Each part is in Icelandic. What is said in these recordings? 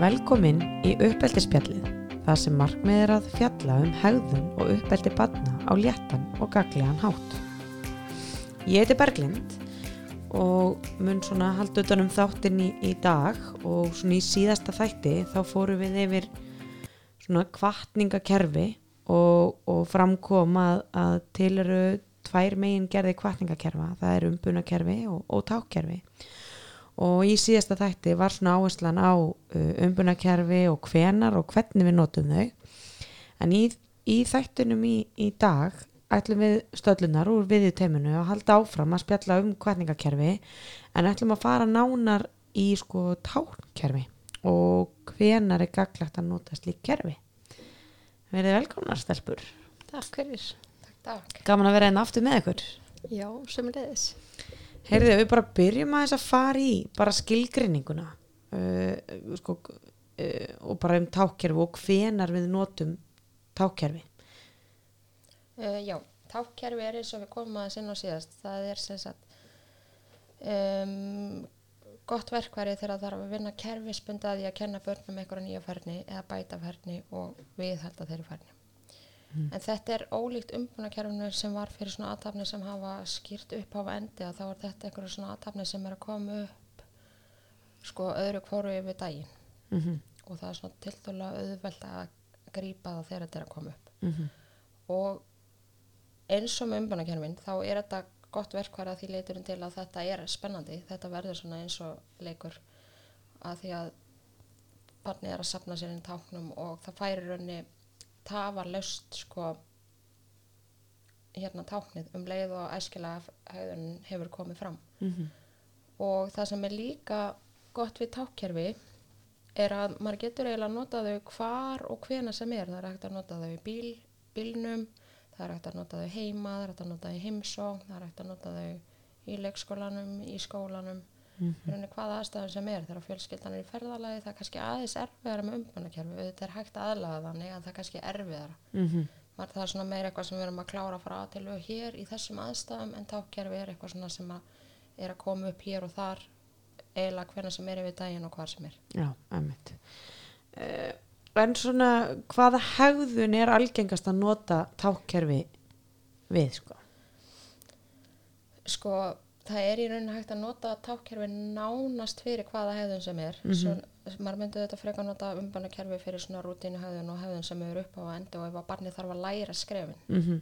Velkomin í uppeldispjallið, það sem markmið er að fjalla um hegðun og uppeldi badna á léttan og gaglegan hátt. Ég heiti Berglind og mun svona halda utan um þáttinn í, í dag og svona í síðasta þætti þá fórum við yfir svona kvartningakerfi og, og framkom að, að til eru tvær megin gerði kvartningakerfa, það er umbunakerfi og, og tákkerfi og í síðasta þætti var svona áherslan á uh, umbunakerfi og hvenar og hvernig við notum þau. En í, í þættunum í, í dag ætlum við stöðlunar úr viðið teiminu að halda áfram að spjalla um hverningakerfi en ætlum að fara nánar í sko tákkerfi og hvenar er gaglagt að nota slík kerfi. Verið velkomnar stelpur. Takk fyrir. Takk, gaman að vera einn aftur með ykkur. Já, sömulegis. Heyrðu, við bara byrjum að þess að fara í bara skilgrinninguna uh, sko, uh, og bara um tákkerfi og hvenar við notum tákkerfi. Uh, já, tákkerfi er eins og við komum aðeins inn á síðast. Það er sem sagt um, gott verkværi þegar það þarf að vinna kerfispunda að kenna börnum einhverja nýja færni eða bæta færni og viðhalda þeirri færni. En þetta er ólíkt umbúnakerfinu sem var fyrir svona aðtapni sem hafa skýrt upp á endi að þá er þetta einhverja svona aðtapni sem er að koma upp sko öðru hvoru yfir daginn. Mm -hmm. og það er svona tildulega auðvelt að grípa það þegar þetta er að koma upp. Mm og eins og með umbanakerfin þá er þetta gott verkværi að því leiturinn til að þetta er spennandi. Þetta verður svona eins og leikur að því að barnið er að sapna sér inn táknum og það færi raunni tafar löst sko hérna táknið um leið og æskilega hegðun hefur komið fram. Mhm. og það sem er líka gott við tákkerfi er að maður getur eiginlega að nota þau hvar og hvena sem er. Það er hægt að nota þau í bíl, bílnum það er hægt að nota þau heima það er hægt að nota þau í heimsókn það er hægt að nota þau í leikskólanum, í skólanum Í rauninni hvaða aðstæðum sem er þegar fjölskyldan er í ferðalagi það er kannski aðeins erfiðara með umbanakerfi auðvitað er hægt að aðlaga þannig að það er kannski erfiðara Mhm. Maður, það er svona meira eitthvað sem við erum að klára að til og hér í þessum aðstæðum en tákkerfi er eitthvað svona sem að er að koma upp hér og þar eiginlega hvernig sem er yfir daginn og hvar sem er Já, emmitt. Uh, en svona, hvaða hegðun er algengast að nota tákkerfi við, sko? sko það er í rauninni hægt að nota tákkerfi nánast fyrir hvaða hefðun sem er. Mm Mhm. maður myndi þetta frekar nota umbanakerfi fyrir svona rútínu hefðun og hefðun sem er upp á að enda og ef að barni þarf að læra skrefin. Mm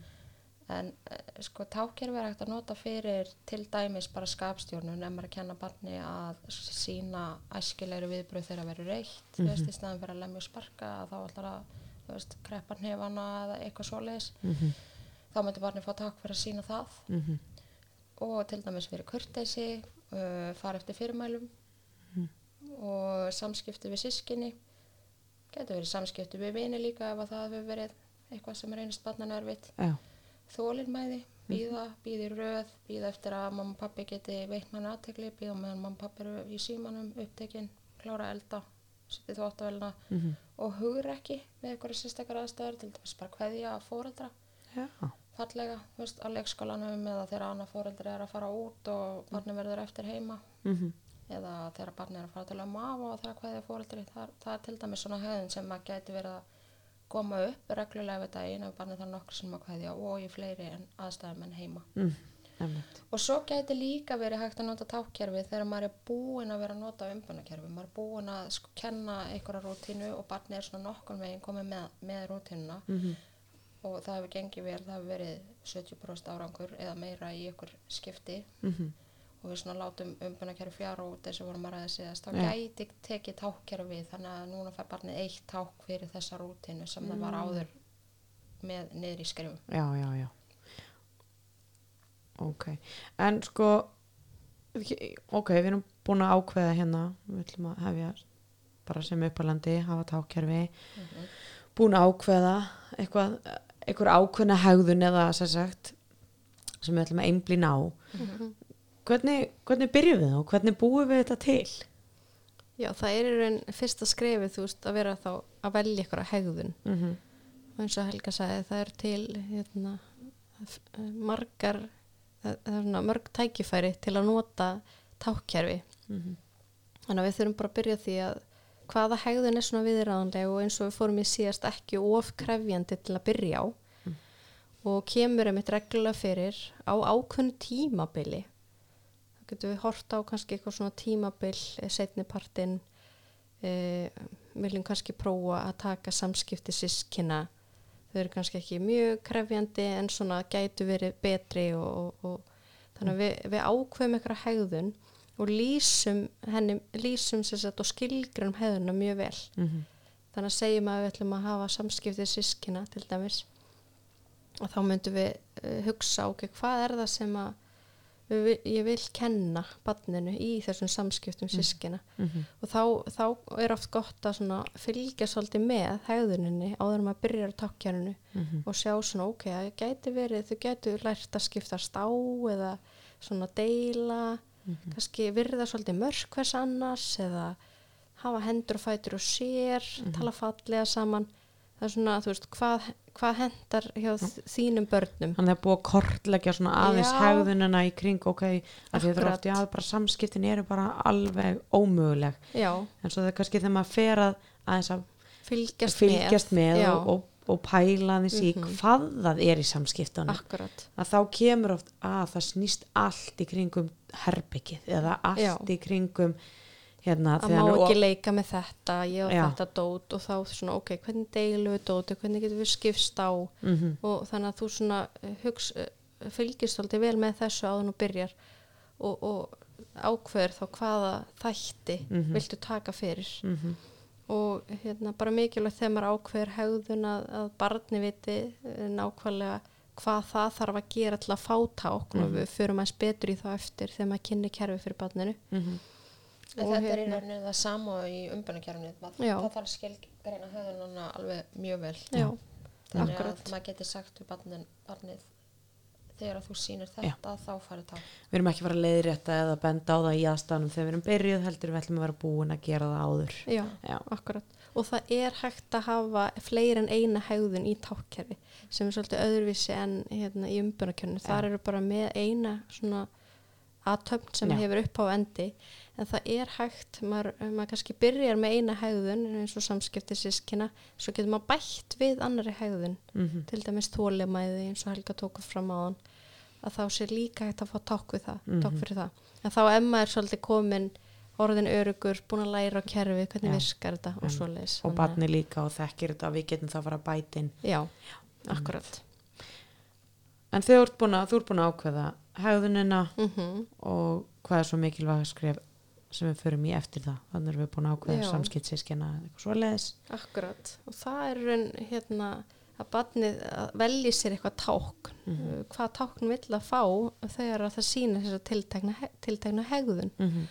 en eh, sko tákkerfi er hægt að nota fyrir til dæmis bara skapstjórnun ef maður er að kenna barni að sína æskilegri viðbröð þegar að vera reitt þú veist, í staðan fyrir að lemja og sparka að þá ætlar að kreppa hnefana eða eitthvað svoleiðis. -hmm. þá myndi barni fá takk fyrir að sína það. Mm og til dæmis fyrir kurteisi uh, fara eftir fyrirmælum og samskipti við sískinni getur verið samskipti við vini líka ef að það hefur verið eitthvað sem einast barnan erfitt. Já, þólinmæði, býða, býða í röð býða eftir að mamma og pappi geti veitt mann aðtegli, býða meðan mamma og pappi eru í símanum, upptekinn, klára að elda setja þvóttavélina mm og hugur ekki með eitthvað sérstakar aðstæður til dæmis bara kveðja fóreldra já, fallega, þú veist, á leikskólanum eða þegar annað fóreldri er að fara út og barni verður eftir heima. Mm eða þegar barni er að fara til að mafa og það er hvaðið fóreldri það, það er til dæmis svona höfðun sem að gæti verið að koma upp reglulega við daginn ef barni þarf nokkur sem að hvaðja og í fleiri en aðstæðum en heima. Mm, og svo gæti líka verið hægt að nota tákkerfi þegar maður er búinn að vera að nota umbanakerfi maður er búinn að kenna einhverja rútínu og barni er svona nokkur veginn komið með, með rútínuna. Mm og það hefur gengið vel, það hefur verið 70% árangur eða meira í ykkur skipti -hmm. og við svona látum umbunarkerfi fjara út og vorum að ræða síðast, þá Já. gæti tekið tákkerfi þannig að núna fær barnið eitt ták fyrir þessa rútinu sem það var áður með niður í skrifum. Já, já, já. Ok, en sko, ok, við erum búin að ákveða hérna, við ætlum að hefja bara sem uppalandi, hafa tákkerfi, búin að ákveða eitthvað, eitthvað ákveðna hegðun eða sagt, sem við ætlum að einblýna á. Hvernig, hvernig byrjum við og hvernig búum við þetta til? Já, það er í raun fyrsta skrefið, þú veist, að vera þá að velja ykkur að hegðun. Mm -hmm. Og eins og Helga sagði, það er til hérna, f- margar, er svona mörg tækifæri til að nota tákkerfi. Mhm. Þannig að við þurfum bara að byrja því að hvaða hegðun er svona viðræðanleg og eins og við fórum í síðast ekki of krefjandi til að byrja á. Og kemur einmitt reglulega fyrir á ákveðnu tímabili. Þá getum við hort á kannski eitthvað svona tímabil setnipartin e, viljum kannski prófa að taka samskipti sískina þau eru kannski ekki mjög krefjandi en svona gætu verið betri og, og, og. Þannig að við, við ákveðum eitthvað hegðun og lýsum henni, lýsum sett og skilgrum hegðuna mjög vel Mhm. þannig að segjum að við ætlum að hafa samskipti sískina til dæmis og þá myndum við uh, hugsa ok, hvað er það sem að við, vi- ég vil kenna barninu í þessum samskiptum sískina Mhm. og þá, þá er oft gott að fylgja svolítið með hegðuninni áður maður byrjar á takkjarinu Mhm. og sjá svona ok, það gæti verið þau gætu lært að skiptast á eða svona deila Mhm. kannski virða svolítið mörk hvers annars eða hafa hendur og fætur og sér Mhm. tala fallega saman það er svona, þú veist, hvað, hvað hendar hjá þ- þínum börnum Þannig að er að kortleggja svona aðeins hegðunina í kring, ok, að því það er Akkurat. oft, já, bara samskiptin eru bara alveg ómöguleg. já, En svo það er kannski þegar maður fer að aðeins að fylgjast, fylgjast með, Já. og, og, og pæla aðeins í Mhm. hvað það er í samskiptunum. akkurat Að þá kemur oft að það snýst allt í kringum herbyggið eða allt Já. í kringum hérna, að má ekki of- leika með þetta ég og Já. þetta dót og þá svona ok, hvernig deilum við dóti, hvernig getum við skipst á Mhm. og þannig að þú svona eh, hugs, eh, fylgist svolítið vel með þessu áður nú byrjar og, og ákveður þá hvaða þætti Mhm. viltu taka fyrir Mhm. Og hérna bara mikilvægt þegar maður ákveður hegðun að, að barni viti eh, nákvæmlega hvað það þarf að gera til að fá tákn og Mhm. við förum aðeins betur í það eftir þegar maður kynni kerfi fyrir barninu Mhm. En Og þetta er í hérna- rauninni það sama og í umbunarkerfinu. Já. Það þarf skilgreina höfðununa alveg mjög vel. Já, Þannig akkurat. að maður getur sagt við barnin, barnið þegar þú sýnir Já. þetta þá farið tá. Við erum ekki að fara að leiðrétta eða benda á það í aðstæðanum þegar við erum byrjuð heldur við ætlum að vera búin að gera það áður. Já, Já. akkurat. Og það er hægt að hafa fleiri en eina hegðun í tákkerfi sem er svolítið öðruvísi en hérna, í umbunarkjörnu. Þar eru bara með eina svona aðtöfn sem Já. hefur upp á endi en það er hægt, maður, maður kannski byrjar með eina hegðun eins og samskipti sískina, svo getur maður bætt við annari hegðun, Mhm. til dæmis þólimæði eins og Helga tóku fram á hann að þá sé líka hægt að fá takk við það, Mhm. takk fyrir það en þá er maður svolítið komin orðin örugur, búin að læra á kerfi hvernig Já. virkar þetta og Einmitt. svoleiðis Og að- barni líka og þekkir þetta við getum það að fara að bæta inn. já, akkurat En að, þú ert búin að ákveða hegðunina mm og hvað er svo mikilvæg skref sem við förum í eftir það. Þannig erum við búin að ákveða eða eitthvað svoleiðis. akkurat, og það er hérna að barnið að velji sér eitthvað tákn. Mhm. hvað tákn vill að fá þegar að það sýnir þess að tiltekna, he- tiltekna hegðun? Mm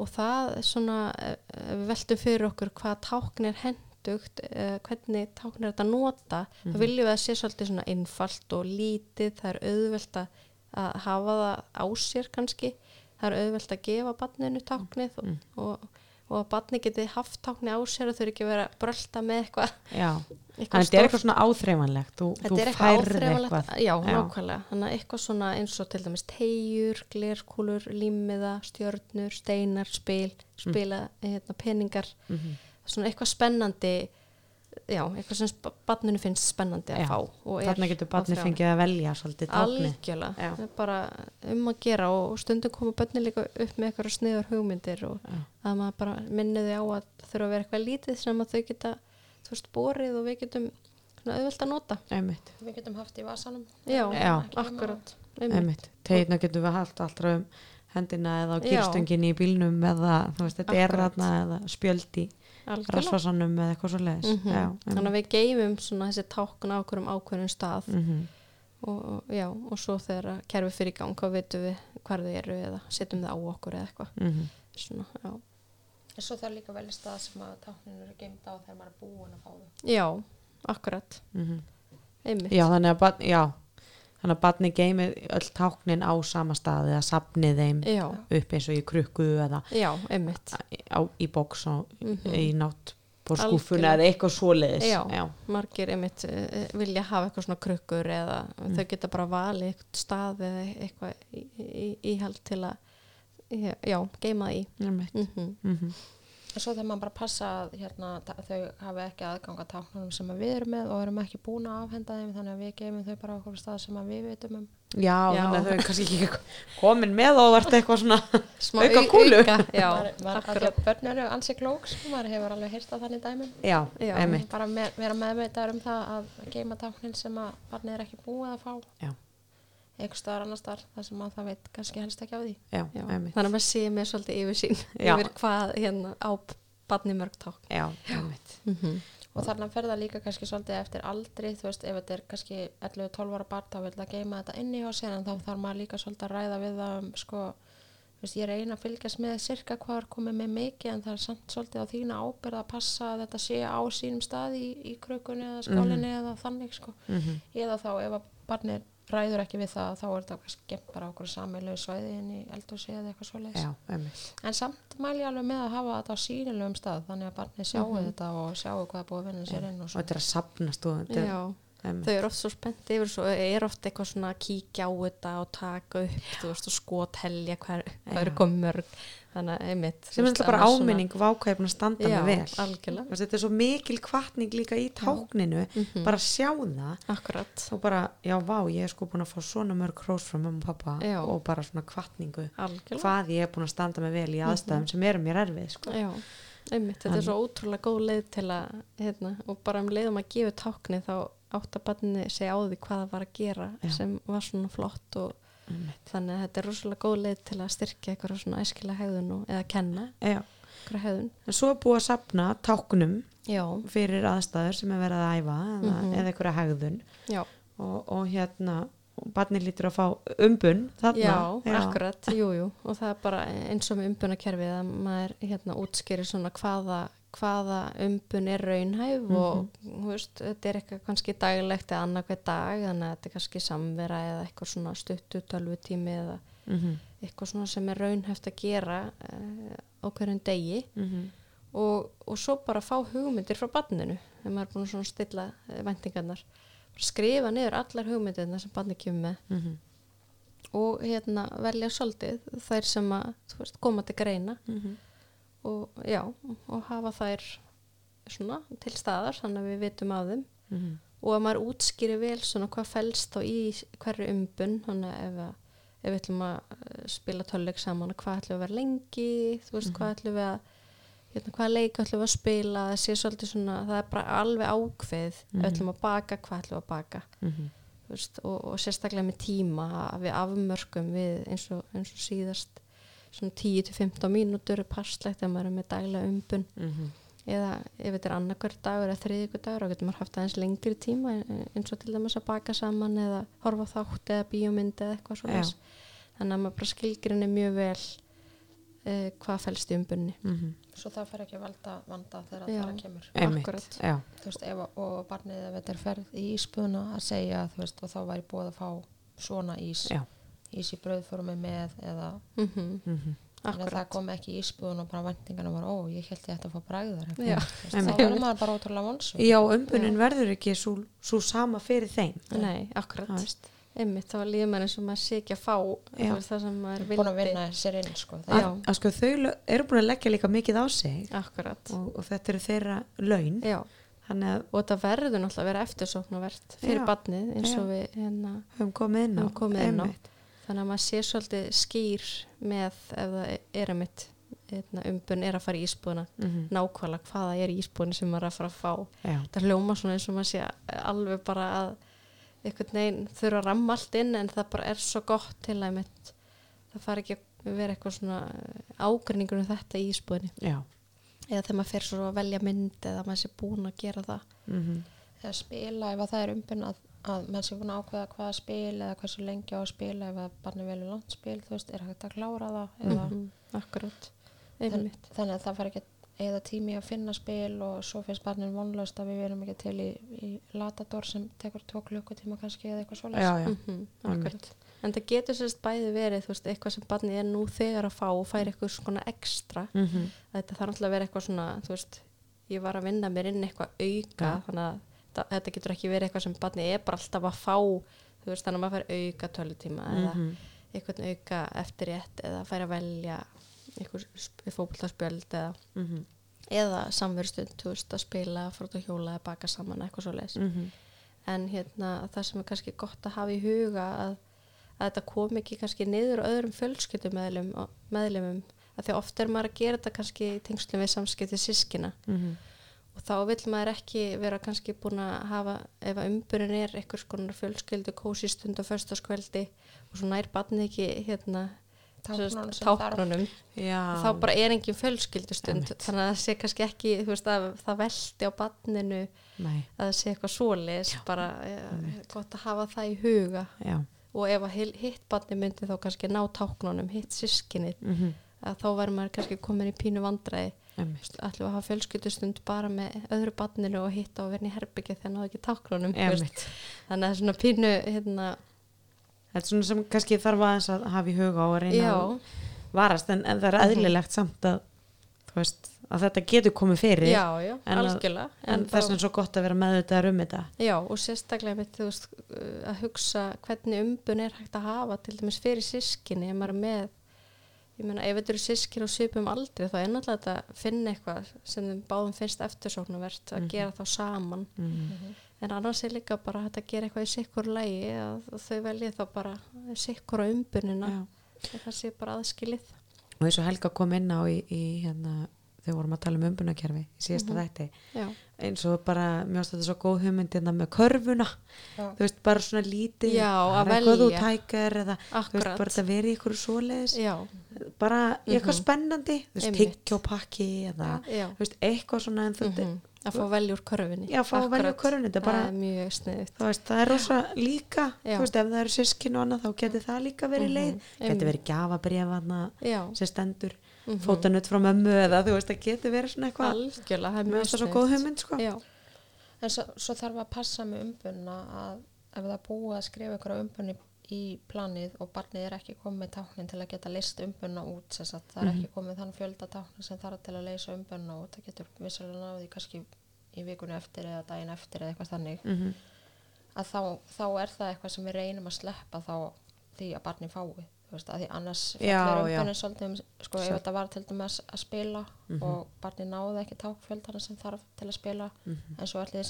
og það er svona eh, við veltum fyrir okkur hvað tákn er hendugt eh, hvernig tákn er þetta að nota þá viljum við að sé svolítið svona einfalt og lítið, það er auðvelt að að hafa það á sér kannski. Það er auðvelt að gefa barninu táknið og, og, og að barni geti haft tákni á sér og þau eru ekki vera að brölda með eitthvað Já, þannig að þetta er eitthvað svona áþreifanlegt. Þú, þú færð eitthvað. já, nákvæmlega. Þannig að eitthvað svona eins og til dæmis tegjur, glerkúlur, límiða stjörnur, steinar, spil spila, hérna, peningar. Mhm. svona eitthvað spennandi já, eitthvað sem barninu finnst spennandi að Já, fá og er Þarna getur barni fengið að velja svolítið algjörlega, er bara um að gera og stundum koma börnin líka upp með eitthvað sniður hugmyndir og Já. að maður bara minni þau á að þurfa að vera eitthvað lítið sem að þau geta þú veist, borið og við getum auðvelt að nota Einmitt, Við getum haft í vasanum. já, Já. Akkurat. Tegna getum við haft alltaf um hendina eða á Já. gýrstöngin í bílnum eða þú veist, þetta er Akkurat. þarna eða spjöld í algjörlega rasvarsanum eða eitthvað svo leiðis. Mhm. Já, þannig að við geymum svona þessi tákn á okkur um ákveðnum stað Mhm. og, og, já, og svo þegar að kerfi fyrir í gang hvað veitum við hvar þau eru eða setjum þau á okkur eða eitthvað Mhm. svona, já. En svo þarf líka velja stað sem að tákninu eru geimt á þegar maður er búin að fá þau. já, akkurat Mhm. Já, þannig að barn, já, þannig að barni geimi öll táknin á sama stað eða sapni þeim já, upp eins og í krukku eða já, á, í bóks og Mhm. í nátt skúfuna Algjörlega. eða eitthvað svoleiðis. Já. já. margir einmitt uh, vilja hafa eitthvað svona krukkur eða Mm. þau geta bara valið eitthvað stað eða eitthvað íhald til að já, geima það í Einmitt. mm Mhm. En svo þegar maður bara passa að hérna, þau hafi ekki aðgang að táknunum sem að við erum með og erum ekki búin að afhenda þeim þannig að við gefum þau bara okkur stað sem að við vitum um. Já, Já. þannig að þau er kannski ekki komin með og vart eitthvað svona Smá Auka au- kúlu. auka, já, maður, maður, af því akkurat. að börn eru ansi klók, sko, maður hefur alveg hýrt að þannig dæmum. Já, Já. Bara vera meðveitaður um það að geima táknin sem að barnið er ekki búið að fá. Já. Einhver staðar annar staðar þar sem að það veit kannski helst ekki á því. Já, Já, einmitt þannig að maður sé með svolítið yfir sín Já. yfir hvað hérna á badni mörg ták Já, einmitt mm Og þarna fer það líka kannski svolítið eftir aldri, þú veist, ef þetta er kannski 11-12 ára barn, þá vil það geima þetta inni hjá sér, en þá þarf maður líka svolítið að ræða við það um, sko, þú veist, ég reyna að fylgjast með cirka hvað er komið með mikið, en það er samt svolítið á þína ábyrð að passa að þetta sé á sínum stað í, í krökunni eða skálinni eða þannig, sko. Mhm. Eða þá ef að barnið ræður ekki við það, þá er þetta kannski gemt bara á okkur sammeilegu svæði inn í eldhúsi eða eitthvað svoleiðis. En samt mæli ég alveg með að hafa þetta á sínilegum stað þannig að barnið sjáu Mhm. þetta og sjáu hvað er búið að vinna sér inn og Og svo. þetta er að sapnast og þetta Já, einmitt. þau eru oft svo spennt yfir svo er oft eitthvað svona að kíkja á þetta og taka upp, þú veist, og skothelja hvað, eru komið mörg þannig að einmitt sem er bara áminning vákvæfn að standa Já, með vel algjörlega Þetta er svo mikil kvartning líka í tákninu Mhm. bara að sjá það Akkurat, og bara, já, vá, ég er sko búin að fá svona mörg hrós frá mamma og pappa Já. og bara svona kvartningu algjörlega hvað ég er búin að standa með vel í aðstæðum sem eru mér erfið sko. Einmitt, þetta er svo ótrúlega góð leið til að, hérna, og bara um leiðum að gefa tákni þá átt að barni segja á því hvað það var að gera Já. sem var svona flott og. Þannig að þetta er rosalega góð leið til að styrkja eitthvað svona æskilega hegðun og, eða kenna Já. eitthvað hegðun. en svo er búið að sapna táknum Já, fyrir aðstæður sem er verið að æfa eða, Mhm. eða einhverja hegðun. Já, og, og hérna barnið lítur að fá umbun þarna. Já, akkurat, jú, jú. Og það er bara eins og með umbunarkerfið að maður hérna útskýrir svona hvaða hvaða umbun er raunhæf og þú veist, þetta er eitthvað kannski daglegt eða annarkveð dag þannig að þetta er kannski samvera eða eitthvað svona stuttu tölvutími eða mm eitthvað svona sem er raunhæft að gera uh, á hverjum degi -hmm. og, og svo bara fá hugmyndir frá barninu þegar maður er búin að stilla væntingarnar bara skrifa niður allar hugmyndirna sem barni kemur með Mhm. og hérna velja svolítið þær sem að veist, koma til greina Mhm. Og já, og hafa þær svona til staðar þannig að við vitum af þeim. Mhm. og að maður útskýri vel svona hvað fælst þá í hverju umbun þannig að ef, ef við ætlum að eh, spila töluleik saman hvað ætlum við að vera lengi veist hvað ætlum við að hérna, hvað leik ætlum við að spila það sé svolítið svona, það er bara alveg ákveð ef við ætlum að baka, hvað ætlum við að baka. Mhm. veist, og, og sérstaklega með tíma að við afmörkum við eins og, eins og síðast svona 10-15 mínútur passlegt ef maður er með daglega umbun Mhm. eða ef þetta er annarkvör dagur eða þriðjúkur dagur þá getur maður haft aðeins lengri tíma e- eins og til dæmis að baka saman eða horfa þátt eða bíómynd eða eitthvað svona þannig að maður bara skilgrinni mjög vel e, hvað fælst í umbunni Mhm. Svo það fer ekki að valda vanda þegar Já. það kemur. Já. Þú veist, ef, og barnið ef þetta er ferð í íspuna að segja, veist, og þá væri búið að fá svona ís, Já. Ís í brauðformi með eða mm -hmm. Mhm. Þannig að það kom ekki í íspúðun og bara vendingarna var, ó, ég held ég ætti að fá bræðar. Já. Þá verður maður bara ótrúlega vonsum. Já, umbunin verður ekki svo, svo sama fyrir þeim nei, akkurat, einmitt þá líður maður eins og maður sé ekki að fá Já. það sem maður Búin að vildi vinna sér inn, sko. Já. Sko þau eru búin að leggja líka mikið á sig akkurat, og, og þetta eru þeirra laun já og þetta verður náttúrulega að vera eftirsóknarvert fyrir Já. barnið eins og Já. við hérna höfum komið inn á Þannig að maður sé svolítið skýr með ef það er að mitt umbun er að fara í ísbúðuna Mhm. nákvæmlega hvaða er í ísbúðinu sem maður er að fara að fá. Já, þetta hljóma svona eins og maður sé alveg bara að einhvern veginn þurfa að ramma allt inn en það bara er svo gott til að mitt það fari ekki að vera eitthvað svona ágrinningur um þetta í ísbúðinu já. Eða þegar maður fer svo að velja mynd eða maður sé búin að gera það. Mhm. eða spila, ef að það er umbun að, að menn sé búin að ákveða hvaða spil eða hversu lengi á að spila, ef að barni velur langt spil, þú veist, er hægt að klára það eða, Mhm, akkurat þann, einmitt þannig að það fari ekki eða tími að finna spil og svo finnst barnin vonlaust að við verum ekki til í, í latador sem tekur tvo klukkutíma kannski eða eitthvað já, Mhm, Einmitt. akkurat. En það getur sérst bæði verið, þú veist, eitthvað sem barnið er nú þegar að fá og fær eitthvað svona ekstra. Mhm. Þetta þarf náttúrulega að vera eitthvað svona, þú veist, ég var að vinna mér inn eitthvað auka, Já. þannig að það, þetta getur ekki verið eitthvað sem barnið er bara alltaf að fá, þú veist, þannig að maður fær auka tölutíma eða Mhm. eitthvað auka eftirrétt eða fær að velja eitthvað fókbaltarspjöld eða Mhm. eða samverðstund, þú veist, að spila að hjóla eða baka saman eitthvað svo leis mm en hérna það sem er kannski gott að hafa í huga að, að þetta kom ekki kannski niður á öðrum fjölskyldum meðlumum að því oft er maður að gera þetta kannski í tengslum við samskipti sískina -hmm. Og þá vil maður ekki vera kannski búin að hafa ef að umburin er einhvers konar fjölskyldu kósistund á förstaskveldi og svo nær batni ekki hérna Táknunum þá bara er engin fjölskyldustund. Þannig að það sé kannski ekki veist, að það veldi á batninu Nei, að það sé eitthvað svoleiðis bara ja, gott að hafa það í huga. Já. Og ef að hitt batni myndi þá kannski ná táknunum hitt sískinni mm -hmm. að þá væri maður kannski komin í pínu vandræði Við að hafa fjölskyldustund bara með öðru batninu og hitta og verna í herbyggja þegar náðu ekki. Einmitt. þannig að svona pínu hérna, Þetta er svona sem kannski þarf aðeins að hafa í huga og að reyna já, að varast en, en það er eðlilegt samt að þú veist, að þetta getur komið fyrir. Já, já, En algjörlega. en þá- þess vegna er svo gott að vera meðvitaðar um þetta. Já, og sérstaklega mitt, þú veist, uh, að hugsa hvernig umbun er hægt að hafa til dæmis fyrir sískinni, ef maður er með ég meina, ef þetta eru sískin og svipum aldrei, þá er náttúrulega þetta að finna eitthvað sem þeim báðum finnst eftirsóknarvert að Mhm. gera þá saman mm. en annars er líka bara að gera eitthvað í sikkur lægi að þau velji þá bara sikkur á umbunina og það sé bara aðskilið og eins og Helga kom inn á í, í hérna, þegar vorum að tala um umbunarkerfi í síðasta Mhm. þætti Já, eins og bara, mjög þetta svo góð hugmynd hérna með körfuna, Já. þú veist, bara svona lítið Já, að velja. eða þú veist, bara þetta verið í ykkur svoleiðis Já, bara í eitthvað Mhm. spennandi þú veist, Einmitt. tyggjópakki eða veist, eitthvað svona en þú mhm, að fá velja úr körfunni. Já, fá að velja Akkurat. körfuna þetta er bara, Það er veist, það er rosa líka veist, ef það eru sískin og annað þá getur það líka verið Mhm, leið. Getur verið gjafabref Já, sem stendur mhm. fótanutt frá mömmu eða þú veist, það getur verið svona eitthvað. Algjörlega, það er mjög það svo góð hugmynd sko. En svo, svo þarf að passa með umbunna að ef það búið að skrifa ykkur umbunni í planið og barnið er ekki komið með táknin til að geta list umbunna út það er Mhm. ekki komið þann fjölda táknin sem þarf til að leysa umbunna út það getur vissulega náði kannski í vikunni eftir eða daginn eftir eða eitthvað þannig mm að þá, þá er það eitthvað sem við reynum að sleppa þá því að barni fái þú veist, að því annars Já, já. umbunni svolítið um, sko, ef Svo- þetta var til dæmis að spila Mhm. og barni náði ekki tákfjöldana sem þarf til að spila Mhm. en svo ætli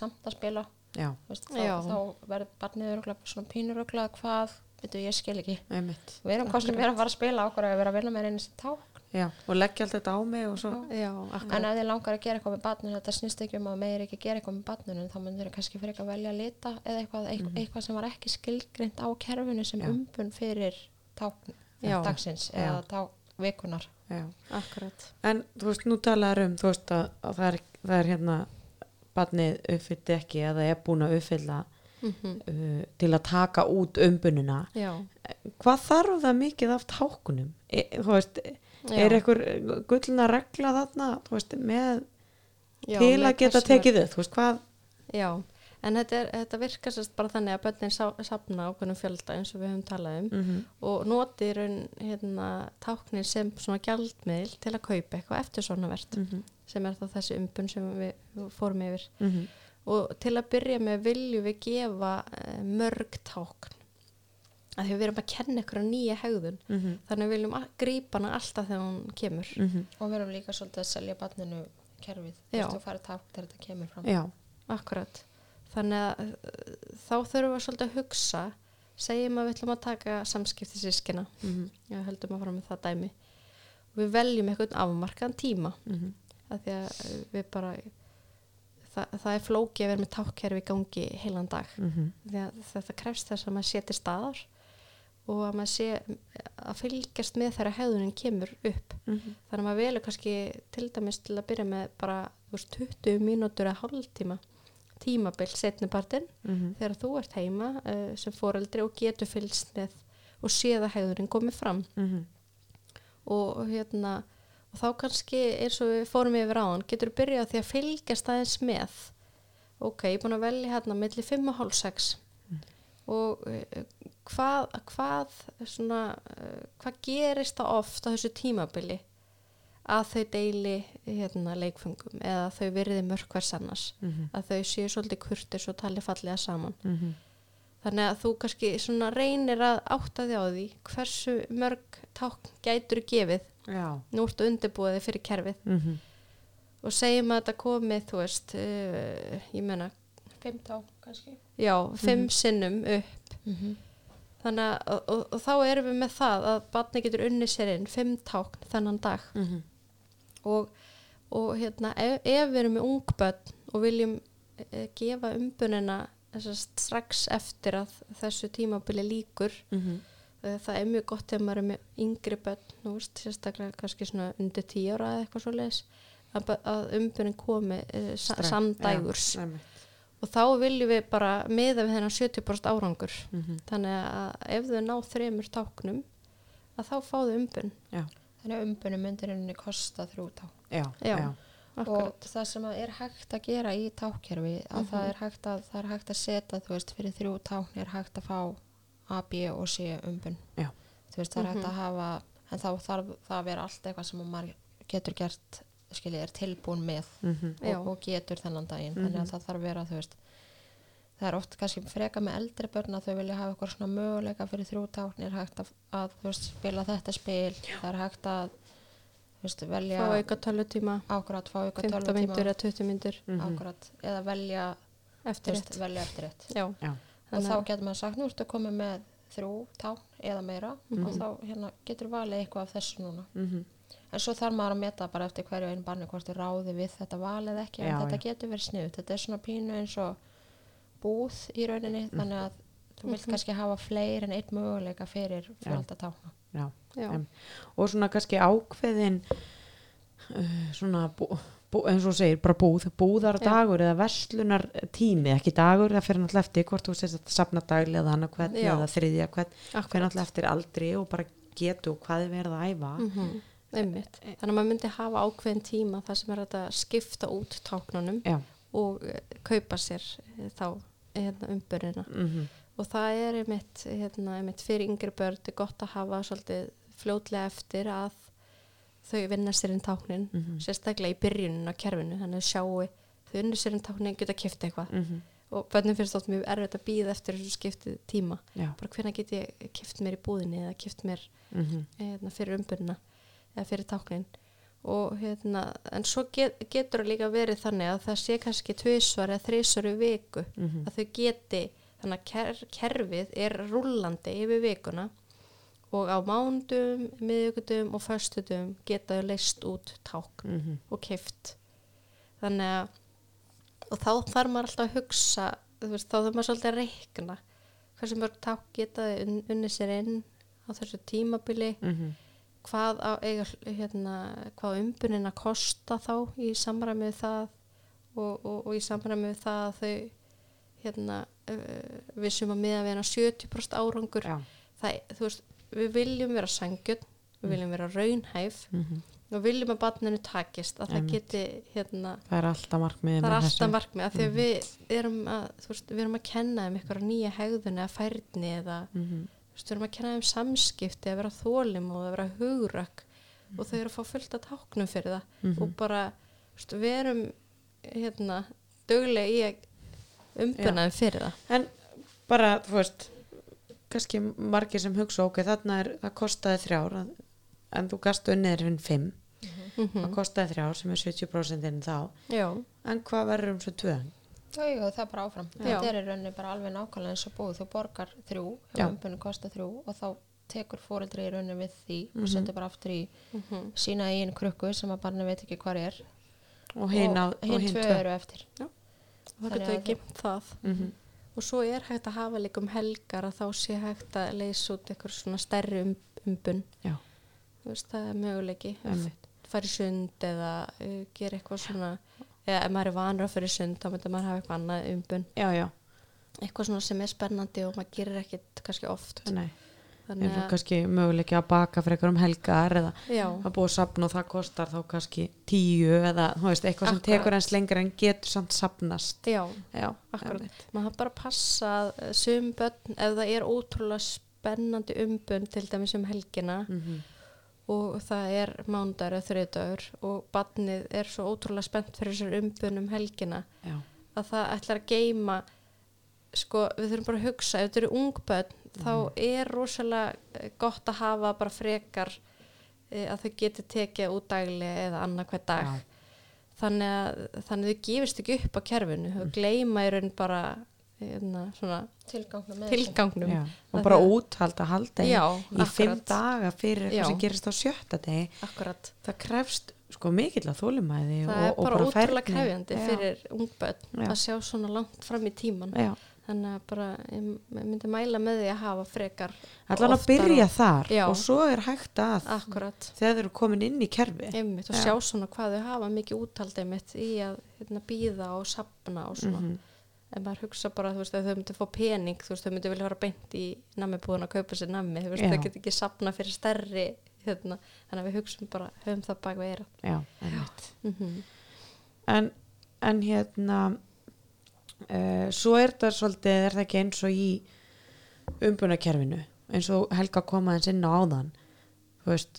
já, veist, Já. þá, þá verður barnið öruglega svona pínuruglega hvað, veitu ég skil ekki. Einmitt. Við erum kostum meira að fara að spila okkur að vera að vinna með einu sem ták já, og leggja allt þetta á mig og svo já, en ef þið langar að gera eitthvað með barninu þetta snýst ekki um að meir ekki gera eitthvað með barninu þá myndir þið kannski fyrir að velja að lita eða eitthvað, eitthvað, eitthvað sem var ekki skilgrind á kerfinu sem. Já. umbun fyrir ták Já. dagsins eða ták vikunar já. akkurat. En þú veist, nú talaður um þú veist að, að það, er, það er hérna barnið uppfyllt ekki eða er búin að uppfylla mm uh, til að taka út umbununa já, hvað þarf það mikið af tákunum? E, veist, er einhver gullna regla þarna veist, með já, til að geta hversu tekið þú veist já, en þetta, er, þetta virkar sérst bara þannig að börnin sá, safna ákveðnum fjölda eins og við höfum talað um mm -hmm. og noti í raun hérna, táknir sem svona gjaldmiðl til að kaupa eitthvað eftir svona verðt Mm sem er þá þessi umbun sem við fórum yfir. -hmm. Og til að byrja með viljum við gefa uh, mörg tákn. Að því við erum að kenna ykkur nýja hegðun. Mhm. þannig við viljum að grípa hana alltaf þegar hún kemur. Og við erum líka svolítið að selja barninu kerfið, þú Já. veist, þú farið ták þegar þetta kemur fram. Já, akkurat. Þannig að uh, þá þurfum við svolítið að hugsa segjum að við ætlum að taka samskipti sískina mm já, höldum að fara með það dæmi. Og við veljum eitthvað afmarkaðan tíma. -hmm. að því að uh, við bara það, það er flóki að vera með tákkerfi í gangi heilan dag því að þetta krefst þess að maður sé til staðar og að maður sé að fylgjast með þegar hegðunin kemur upp Mhm. þannig að maður velur kannski til dæmis til að byrja með bara veist, 20 mínútur eða hálftíma tímabill setnipartin Mhm. þegar þú ert heima uh, sem foreldri og getur fylgst með og séð að hegðunin komið fram Mhm. og hérna og þá kannski eins og við fórum yfir áðan getur byrjað á því að fylgjast aðeins með ok, ég er búin að velja hérna milli 5 og hálf 6 og uh, hvað, hvað svona, uh, hvað gerist það oft á þessu tímabili að þau deili hérna, leikfengum eða þau virði mörkvers annars Mhm. að þau séu svolítið kurtis og tali fallega saman Mhm. þannig að þú kannski reynir að átta því á því hversu mörg tákn gætur gefið já nú ertu undirbúið fyrir kerfið Mhm. og segjum að þetta komið þú veist, uh, ég meina Fimm tá, kannski. já, fimm Mhm. sinnum upp Mm þannig að og, og, og þá erum við með það að barni getur unni sér inn fimm tákn þennan dag Mhm. og, og hérna ef, ef við erum með ungbönn og viljum e, gefa umbunina strax eftir að þessu tímabili líkur Mhm. E, það er mjög gott ef maður er með yngri nú veist, sérstaklega kannski svona undir tíu ára eða eitthvað svo leiðis að, að umbunin komi sa, Strax, samdægurs einmitt. og þá viljum við bara miða við þennan 70% árangur Mhm. þannig að ef þau ná þremur táknum að þá fá þau umbun Já, Þannig að umbunum myndir henni kosta þrjú tá. já, Já. já. Og það sem að er hægt að gera í tákkerfi, að það, hægt að, það er hægt að setja, þú veist, fyrir þrjú tákn er hægt að fá A, B og C umbun. Já. Þú veist, það er hægt Mhm. að hafa, en þá þarf það að vera allt eitthvað sem maður getur gert, skiljið, er tilbúin með Mhm. Já. og, og getur þennan daginn. Þannig Mhm. að það þarf að vera, veist, það er oft kannski freka með eldri börn að þau vilja hafa eitthvað svona möguleika fyrir þrjú tákn er hægt að, að veist, spila þetta spil, það er hægt að veist, velja fá auka tölutíma ákvæmt fá auka 15 tölvutíma myndur eða 20 myndur Mhm. eða velja eftir rétt og þá að- getur maður sagt, nú ertu komið með þrjú tákn eða meira Mhm. og þá hérna, getur valið eitthvað af þessu núna Mhm. en svo þarf maður að meta bara eftir hverju einu barni hvort þið ráði við þetta val eða ekki en Já, þetta já. getur verið sniðut, þetta er svona pínu eins og búð í rauninni þannig að þú vilt Mhm. kannski hafa fleiri en eitt möguleika fyrir fjölda tákna já. já, og svona kannski ákveðin svona bú, bú, eins og segir, bara búð búðardagur eða verslunar tími ekki dagur, það fyrir náttúrulega eftir hvort þú sést að sapna dagli eða annað hvern Já. eða þriðja hvern, fyrir náttúrulega eftir aldri og bara getu hvað er verið að æfa. Mm einmitt. Þannig að maður myndi hafa ákveðin tíma þar sem er að skipta út táknunum já, og eh, kaupa sér eh, þá hérna, umbunina mhm, og það er einmitt, hérna, einmitt fyrir yngri börn er gott að hafa svolítið fljótlega eftir að þau vinna sér inn táknin mhm, sérstaklega í byrjunin á kerfinu þannig að sjáu þau vinna sér inn táknin geta kipt eitthvað. Mhm, og börnum finnst þótt mjög erfitt að býða eftir þessu skiptið tíma. Já, bara hvernig get ég kipt mér í búðinni eða kipt mér mhm, hérna, fyrir umbunna eða fyrir táknin. Og hérna, en svo get, getur það líka verið þannig að það sé kannski tvisvar eða þrisvar í viku mhm, að þau geti, þannig að ker, kerfið er rúllandi yfir vikuna og á mándum, miðugudum og föstudum geta þau leist út tákn mhm, og kift þannig að og þá þarf maður alltaf að hugsa veist, þá þarf maður svolítið að reikna hversu mörg tákn geta þau un, unni sér inn á þessu tímabili. Mhm, hvað á eiga hérna, hvað á umbunin að kosta þá í samræmi við það og, og, og í samræmi við það að þau hérna við sem að miða við hérna 70% árangur. Já, það, þú veist, við viljum vera sangjörn við viljum vera raunhæf mhm, og viljum að barninu takist að það geti hérna, það er alltaf markmiðið það er alltaf markmið af því að við erum að, veist, við erum að kenna þeim eitthvað nýja hegðun eða færni eða Mhm, veist, við erum að kenna þeim samskipti að vera þólim og að vera hugrökk og þau eru að fá fullt að táknum fyrir það mhm, og bara, veist, við erum hérna, duglega í að umbuna þeim fyrir það. En bara, þú veist kannski margir sem hugsa ok, þarna er, það kostaði þrjár en- en þú gastu unnið er fimm mm það kostaði þrjár sem er 70% inn þá Já, en hvað verður um svo tvö Já, já, það er bara áfram. Já. Þetta er í rauninni bara alveg nákvæmlega eins og búið. Þú borgar þrjú, Já. umbunni kostar þrjú og þá tekur fóreldri í rauninni við því Mhm. og setur bara aftur í mm sína eigin krukku sem að barni veit ekki hvar er og hinn og tvö eru eftir. það Þannig getur að við gimt það Mhm, og svo er hægt að hafa líka um helgar að þá sé hægt að leysa út eitthvað svona stærri um, umbun. Veist, það er möguleiki. Fara í sund eða uh, gera eitthvað svona eða ef maður er vanur að fara í sund þá myndir maður hafa eitthvað annað umbun. Já, já, eitthvað svona sem er spennandi og maður gerir ekkit kannski oft. Nei þannig að, kannski möguleiki að baka fyrir eitthvað um helgar eða já, að búa að sapna og það kostar þá kannski tíu eða veist, eitthvað sem Akkurat. tekur eins lengur en getur samt sapnast já, já, akkurat. maður bara passa að eh, sum börn ef það er ótrúlega spennandi umbun til dæmis um helgina Mhm, og það er mánudagur eða þriðdagur og barnið er svo ótrúlega spennt fyrir þessar umbun um helgina já, að það ætlar að geima sko, við þurfum bara að hugsa ef þetta eru ungbönn, þá er rosalega eh, gott að hafa bara frekar e, að þau geti tekið út daglega eða annað hver dag Já. þannig að þannig að þau gefist ekki upp á kerfinu þau gleyma í raun bara hérna, svona tilgangnum tilgangnum Já, og bara úthald að halda í, Já, í fimm akkurat. daga fyrir Já. eitthvað sem gerist á sjötta degi akkurat það krefst sko mikill að þólimæði það og, er bara færni. ótrúlega krefjandi Já. fyrir ungbönn Já. að sjá svona langt fram í tíman Já, þannig að bara ég myndi mæla með því að hafa frekar allan að byrja þar Já. og svo er hægt að akkurat þegar þau eru komin inn í kerfi einmitt og Já. sjá svona hvað þau hafa mikið úthaldið mitt í að hérna, býða og sapna og svona Mhm. en maður hugsa bara að þau myndi fá pening veist þau myndi vilja fara beint í nammibúðun að kaupa sér veist Já. þau get ekki sapna fyrir stærri hérna, þannig að við hugsum bara höfum það bak við eira Já, einmitt mm -hmm. en, en hérna uh, svo er þetta svolítið er það ekki eins og í umbunarkerfinu eins og Helga koma eins inn á áðan. Þú veist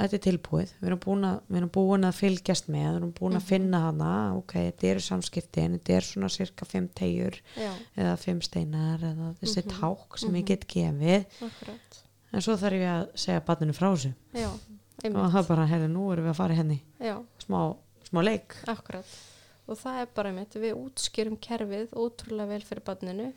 þetta er tilbúið, við erum búin að, erum búin að fylgjast með, við erum búin að finna hana. Ok, þetta eru samskiptin, þetta er svona cirka fimm tegjur já, eða fimm steinar eða þessi Mhm. ták sem ég Mhm. get gefið. Akkurat. En svo þarf ég að segja barninu frá þessu. Og það bara, herri, nú erum við að fara henni já, smá, smá leik. Akkurat og það er bara einmitt, við útskýrum kerfið ótrúlega vel fyrir barninu.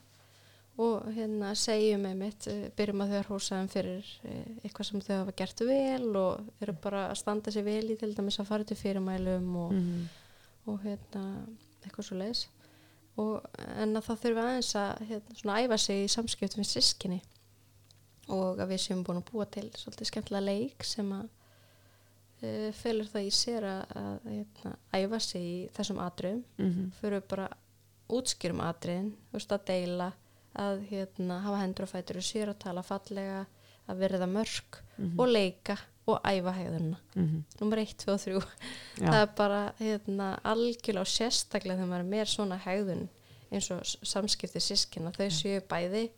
Og hérna segjum einmitt eh, byrjum að þau hrósa þeim fyrir eh, eitthvað sem þau hafa gert vel og eru bara að standa sér vel í til dæmis að fara til fyrirmælum og, mm. og hérna eitthvað svo leis og en að það þurfi aðeins að hérna, svona æfa sig í samskiptum við sískinni og að við séum búin að búa til svolítið skemmtilega leik sem að uh, felur það í sér að, að hérna, æfa sig í þessum atriðum. Mm fyrir bara útskýrum atriðin veist, að deila að hérna, hafa hendur og fætur og sér að tala fallega að verða mörg Mhm. og leika og æfa hegðunna -hmm. nummer 1, 2 og 3 Já. það er bara hérna, algjörlega og sérstaklega þegar maður er meir svona hegðun eins og samskipti sískina þau séu bæði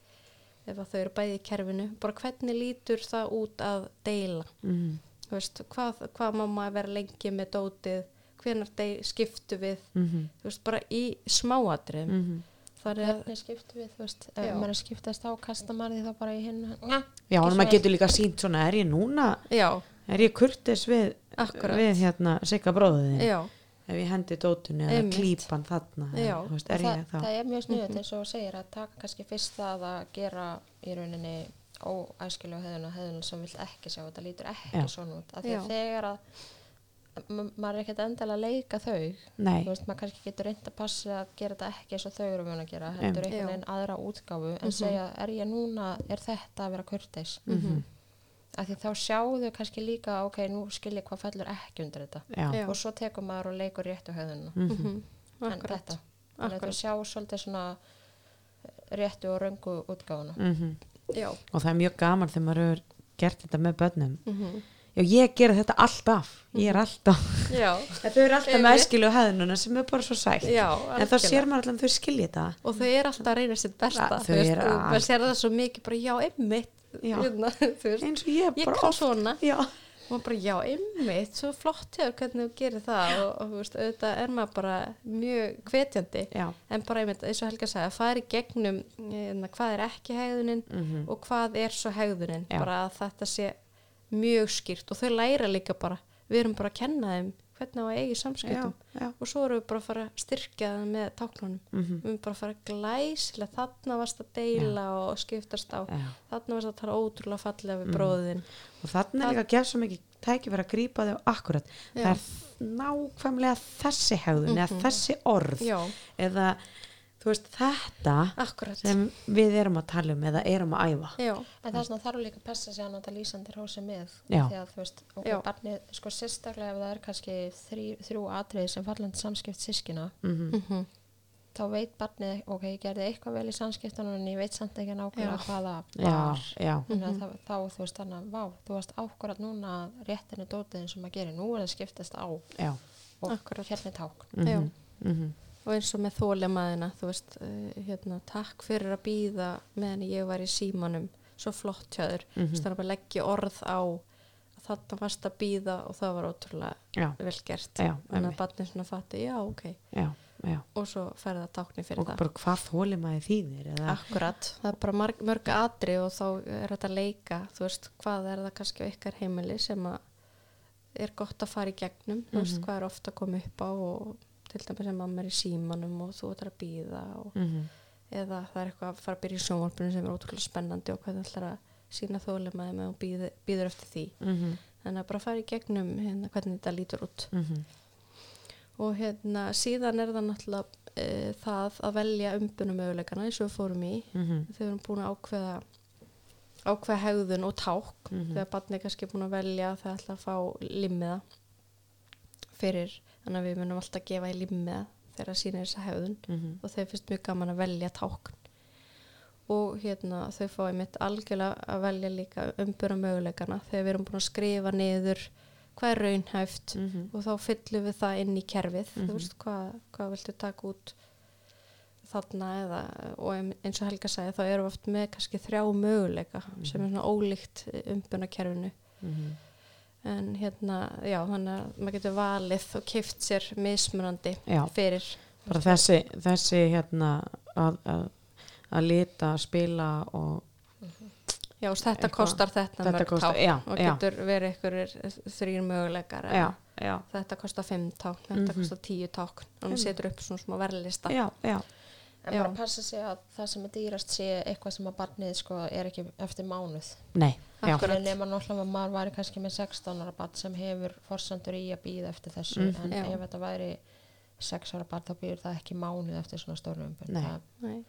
ef þau eru bæði í kerfinu bara hvernig lítur það út að deila? Mm Þú veist, hvað, hvað má maður vera lengi með dótið hvenar de- skiptu við -hmm. þú veist, bara í smáatriðum mm. -hmm. það er hvernig skiptum við, þú veist, ef Já. maður skiptast á kasta maður því þá bara í hinn Já, svo maður getur líka sínt svona, er ég núna já, er ég kurtis við, Akkurat. við hérna sigga bróðið já, ef ég hendi dótunni eða Einmitt. klípan þarna veist, Og er það, ég þá það er mjög sniðut eins og segir að taka kannski fyrst það að gera í rauninni óæskilega hefðuna hefðuna sem vilt ekki sjá þetta lítur ekki Já. svona út. Af því að þegar að ma- maður er ekkert endilega að leika þau Nei, þú veist, maður kannski getur reynd að passa að gera þetta ekki eins og þau eru vun að gera heldur Einmitt. einhvern veginn aðra útgáfu en Mhm. segja, er ég núna, er þetta að vera kurteis? Mhm. af því þá sjáðu kannski líka ok, nú skil ég hvað fellur ekki undir þetta. Já, og svo tekur maður og leikur réttu höfðunum Mhm. mm en akkurat. þetta. Þannig að þú sjá svolítið svona réttu og röngu útgáfuna. Mhm. Já, og það er mjög gaman þegar maður hefur gert þetta með börnum. Mm já, ég gera þetta alltaf. Ég er alltaf, já, en þau eru alltaf með Einmitt. æskilu hefðununa sem er bara svo sætt. En þá sér maður alltaf að þau skilja þetta. Og þau eru alltaf að reyna sitt þú þau eru að- maður sér það svo mikið bara já, einmitt. Hérna, eins og ég ég bara kann oft. svona. Já, og maður bara já, einmitt, svo flott hefur hvernig þú gerir það og, og veist, auðvitað er maður bara mjög hvetjandi. Já, en bara einmitt, eins og Helga sagði, að fara í gegnum hérna, hvað er ekki hegðunin Mhm. og hvað er svo hegðunin? Já. bara að þetta sé mjög skýrt. Og þau læra líka bara, við erum bara að kenna þeim hvernig á að eigi já, samskiptum já. og svo erum við bara að fara að styrkja það með táknunum Mhm. við erum bara að fara glæsilega þarna varst að deila og skiptast á já. þarna varst að tala ótrúlega fallega við Mhm. bróðin og þannig er líka að gefa svo mikið tækifæri að grípa þau akkurat Já. það er nákvæmlega þessi hegðun eða Mhm. þessi orð já, eða þú veist þetta akkurat. sem við erum að tala um eða erum að æfa. Já, en það er svona þarf líka að passa sig að nota lýsandi hrósi með Já. því að þú veist, ok, Já. barnið sko sérstaklega ef það er kannski þrý, þrjú atriði sem fallandi samskipt sískina mm mm þá veit barnið, ok, ég gerði eitthvað vel í samskiptunum en ég veit samt ekki nákvæmlega Já. hvað það já, var. já, að Mhm. það, þá þú veist þannig að vá, þú varst ákvarðat núna að réttinu dótið sem að gera, nú er það skiptast á. Já. Og hérna tákn. Já. mhm, mhm, og eins og með þólemaðina þú veist, uh, hérna, takk fyrir að býða meðan ég var í símanum. Svo flott Mhm. mm -hmm. þannig að leggja orð á að þarna varst að býða og það var ótrúlega já, vel gert. Já, þannig einmitt, að barnið svona fatti, já ok. Já, já. Og svo færði það tákni fyrir og það. bara hvað þólum að þýðir eða, Akkurat, það er bara marg, mörg atri og þá er þetta að leika, þú veist, hvað er það kannski á ykkar heimili sem að er gott að fara í gegnum. Þú veist Mhm. hvað er ofta að koma upp á og til dæmis sem mamma er í símanum og þú ætlar að býða og, Mhm. eða það er eitthvað að fara að byrja í sjónvarpinu sem er ótrúlega spennandi og hvað það ætlar að sína þólimaði með og býður, eftir því Mhm. þannig að bara fara í gegnum hérna, hvernig þetta lítur út Mhm. og hérna síðan er það náttúrulega e, það að velja umbunum möguleikana eins og við fórum í Mhm. þegar við erum búin að ákveða ákveða hegðun og ták Mhm. þegar barnið er kannski búin að velja að það ætla að fá limmiða fyrir, þannig að við munum alltaf gefa í limmiða þegar það sýnir þessa hegðun Mhm. og þau finnst mjög gaman að velja tákn og hérna þau fáið mitt algjörlega að velja líka umbura möguleikana þegar við erum búin að skrifa niður hvað er raunhæft Mhm. og þá fyllum við það inn í kerfið Mhm. þú veist hvað, hvað viltu taka út þarna eða og ein- eins og Helga sagði þá erum við oft með kannski þrjá möguleika sem er svona ólíkt umbunarkerfinu Mhm. En hérna, já, þannig að maður getur valið og kift sér mismunandi Já. fyrir. Bara þessi, þessi hérna að, að, að lita, spila og já, þetta Eitthvað- kostar þetta, þetta mörg kostar- tá já, og já. getur verið ykkur þrýr möguleikar já, já, þetta kostar fimm ták, þetta Mhm. kostar tíu ták og maður setur upp svona smá verðlista. Já, já, En Já. bara passa sig að það sem er dýrast sé eitthvað sem að barnið sko er ekki eftir mánuð. nei já, Akkurat. Nema náttúrulega að maður væri kannski með 16 ára barn sem hefur forsendur í að býða eftir þessu. Mhm. En Já. ef þetta væri 6 ára barn þá býður það ekki mánuð eftir svona stóru umbun. Nei. Það- Nei.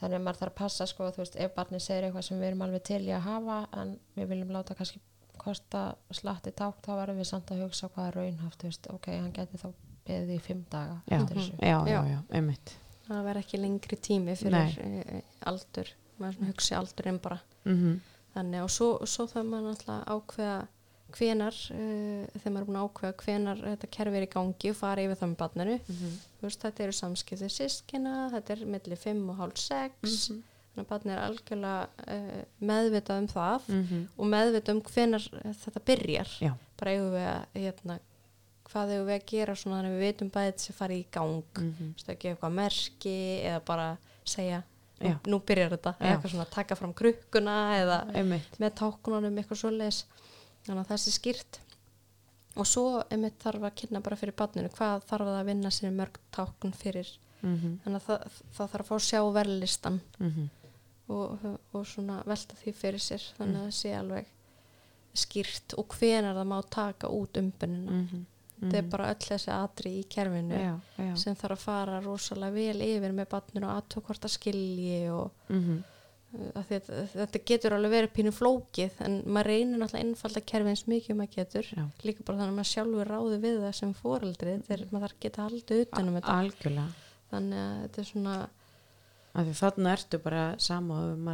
Þannig að maður þarf að passa sko, þú veist, ef barnið segir eitthvað sem við erum alveg til í að hafa en við viljum láta kannski kosta slatti ták, þá verðum við samt að hugsa hvað er raunhaft, þú veist, ok, hann geti þá beðið í fimm daga já, já, Já. já, einmitt það verður ekki lengri tími fyrir e, aldur maður hugsi aldurinn bara Mhm. þannig og svo, svo það maður náttúrulega ákveða hvenar uh, þegar maður er búin að ákveða hvenar þetta kerfi er í gangi og fara yfir það með barninu Mhm. Þú veist, þetta eru samskipti sískina þetta er milli 5 og hálf 6 Mhm. þannig að barnið er algjörlega uh, meðvitað um það Mhm. og meðvitað um hvenar þetta byrjar já, bara eigum við að hérna, hvað eigum við að gera svona þannig að við vitum bæðið sem fari í gang. Mhm. Þú veist, að gefa eitthvað merki eða bara segja nú, nú byrjar þetta, eða eitthvað svona taka fram krukkuna eða einmitt. með táknunum eitthvað svoleiðis. Þannig að það sé skýrt. Og svo einmitt þarf að kynna bara fyrir barninu hvað þarf það að vinna sér mörg tákn fyrir. Mhm. þannig að það, það þarf að fá að sjá verðlistan. Mhm. og, og svona velta því fyrir sér þannig að það sé alveg skýrt. Og hvenar það má taka út umbunina. Mhm. Þetta er bara öll þessi atri í kerfinu já, já. sem þarf að fara rosalega vel yfir með barninu og aðtók hvort að skilji og Mhm. uh, að þetta, þetta getur alveg verið pínu flókið en maður reynir náttúrulega einfalda kerfi eins mikið og maður getur. Já. líka bara þannig að maður sjálfur ráði við það sem fóreldri þegar maður þarf geta haldið utanum þetta. algjörlega. Þannig að þetta er svona af því þarna ertu bara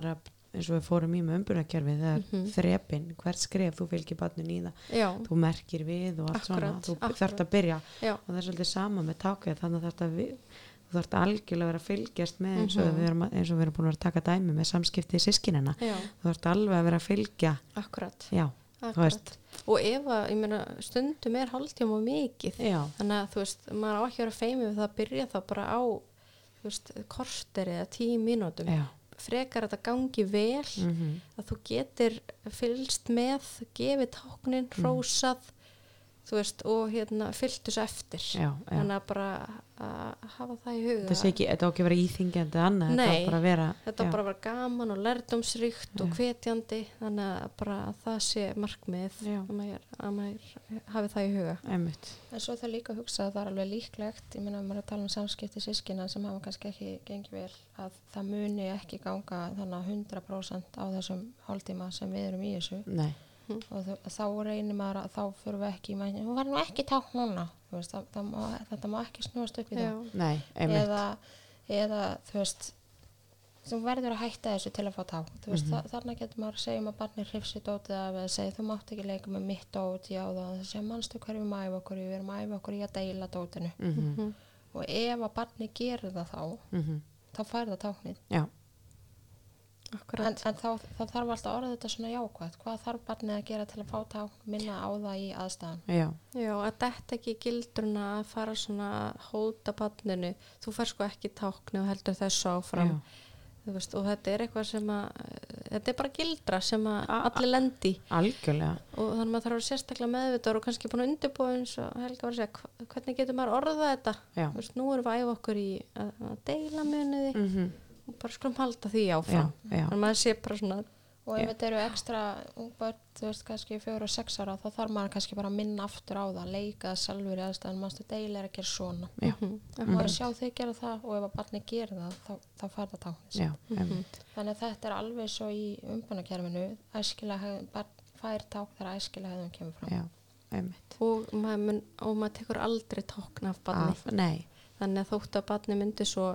er að- eins og við fórum í með umbunarkerfi það er Mhm. þrepin, hvert skref þú fylgir barnin í það, já, þú merkir við og allt Akkúrat, svona, þú þarft að byrja. Já, og það er svolítið sama með tákið þannig að þetta við þú þarft algjörlega að vera að fylgjast með eins og, Mhm. við, erum, að- eins og við erum búin að að taka dæmi með samskipti í sískinina þú þarft alveg að vera að fylgja. Akkurat, já, akkurat. og ef að, ég meina, stundum er hálftíma og mikið. Þannig að þú veist, maður á ekki að vera feimið við það að byrja þá bara á veist, korter eða tíu mínútum frekar að þetta gangi vel mm að þú getur fylgst með gefið táknin, hrósað þú veist, og hérna fylgt þessu eftir. Já, já. þannig að bara að hafa það í huga. Þetta sé ekki, þetta á ekki að vera íþingjandi annað, þetta Nei, á bara að vera þetta já, bara var gaman og lærdomsríkt og hvetjandi þannig að bara að það sé markmið Já. að maður, að maður hafi það í huga. Einmitt. En svo það líka að hugsa að það er alveg líklegt, ég meina að maður er að tala um samskipti sískina sem hafa kannski ekki gengið vel, að það muni ekki ganga þannig að 100% á þessum hálftíma sem við erum í þessu. Nei, og þau- þá reynir maður að þá fyrir við ekki, í mæni, hún var nú ekki tákn núna, Þú veist, það, það má, þetta má ekki snúast upp í það. nei, Eða, eða þú veist, þú verður að hætta þessu til að fá. Þú veist, mm þarna getur maður að segja um að barnið hrifsi dótið af eða segja þú mátt ekki leika með mitt dót, já það, það segja mannstu hverju við að æfa okkur, við erum að æfa okkur í að deila dótinu. mm Og ef að barnið gerir það þá, -hmm. þá fær það táknið. En, en þá, þá þarf alltaf að orða þetta svona jákvæmt. Hvað þarf barnið að gera til að fá tákn, minna á það í aðstæðan? já, já, að þetta ekki í gildruna að fara svona að hóta barninu, þú fær sko ekki tákni og heldur þessu áfram. Já. Þú veist, og þetta er eitthvað sem að, þetta er bara gildra sem að allir lendi. algjörlega. Og þannig að maður þarf að sérstaklega meðvitaður og kannski búin að undirbúa eins og Helga var að segja hvernig getur maður orðað þetta? Já, Þú veist, nú erum við að æfa okkur í að, að deila muniði mm og bara skulum halda því áfram. Já, þannig að maður sé bara svona og ef þetta eru ekstra ungbörn, þú veist, kannski fjóra og sex ára þá þarf maður kannski bara að minna aftur á það leika það sjálfur í aðstæðan mannstu deila er að gera svona. Já. mhm, og bara sjá þau gera það og ef að barni gerir það þá, þá fær það táknis já, einmitt. þannig að þetta er alveg svo í hefðun, barn fær ták þegar æskilega hefðun kemur fram. Já, einmitt. Og maður, mun, og maður tekur aldrei tákna af barni. Af, nei, þannig að þótt að barni myndi svo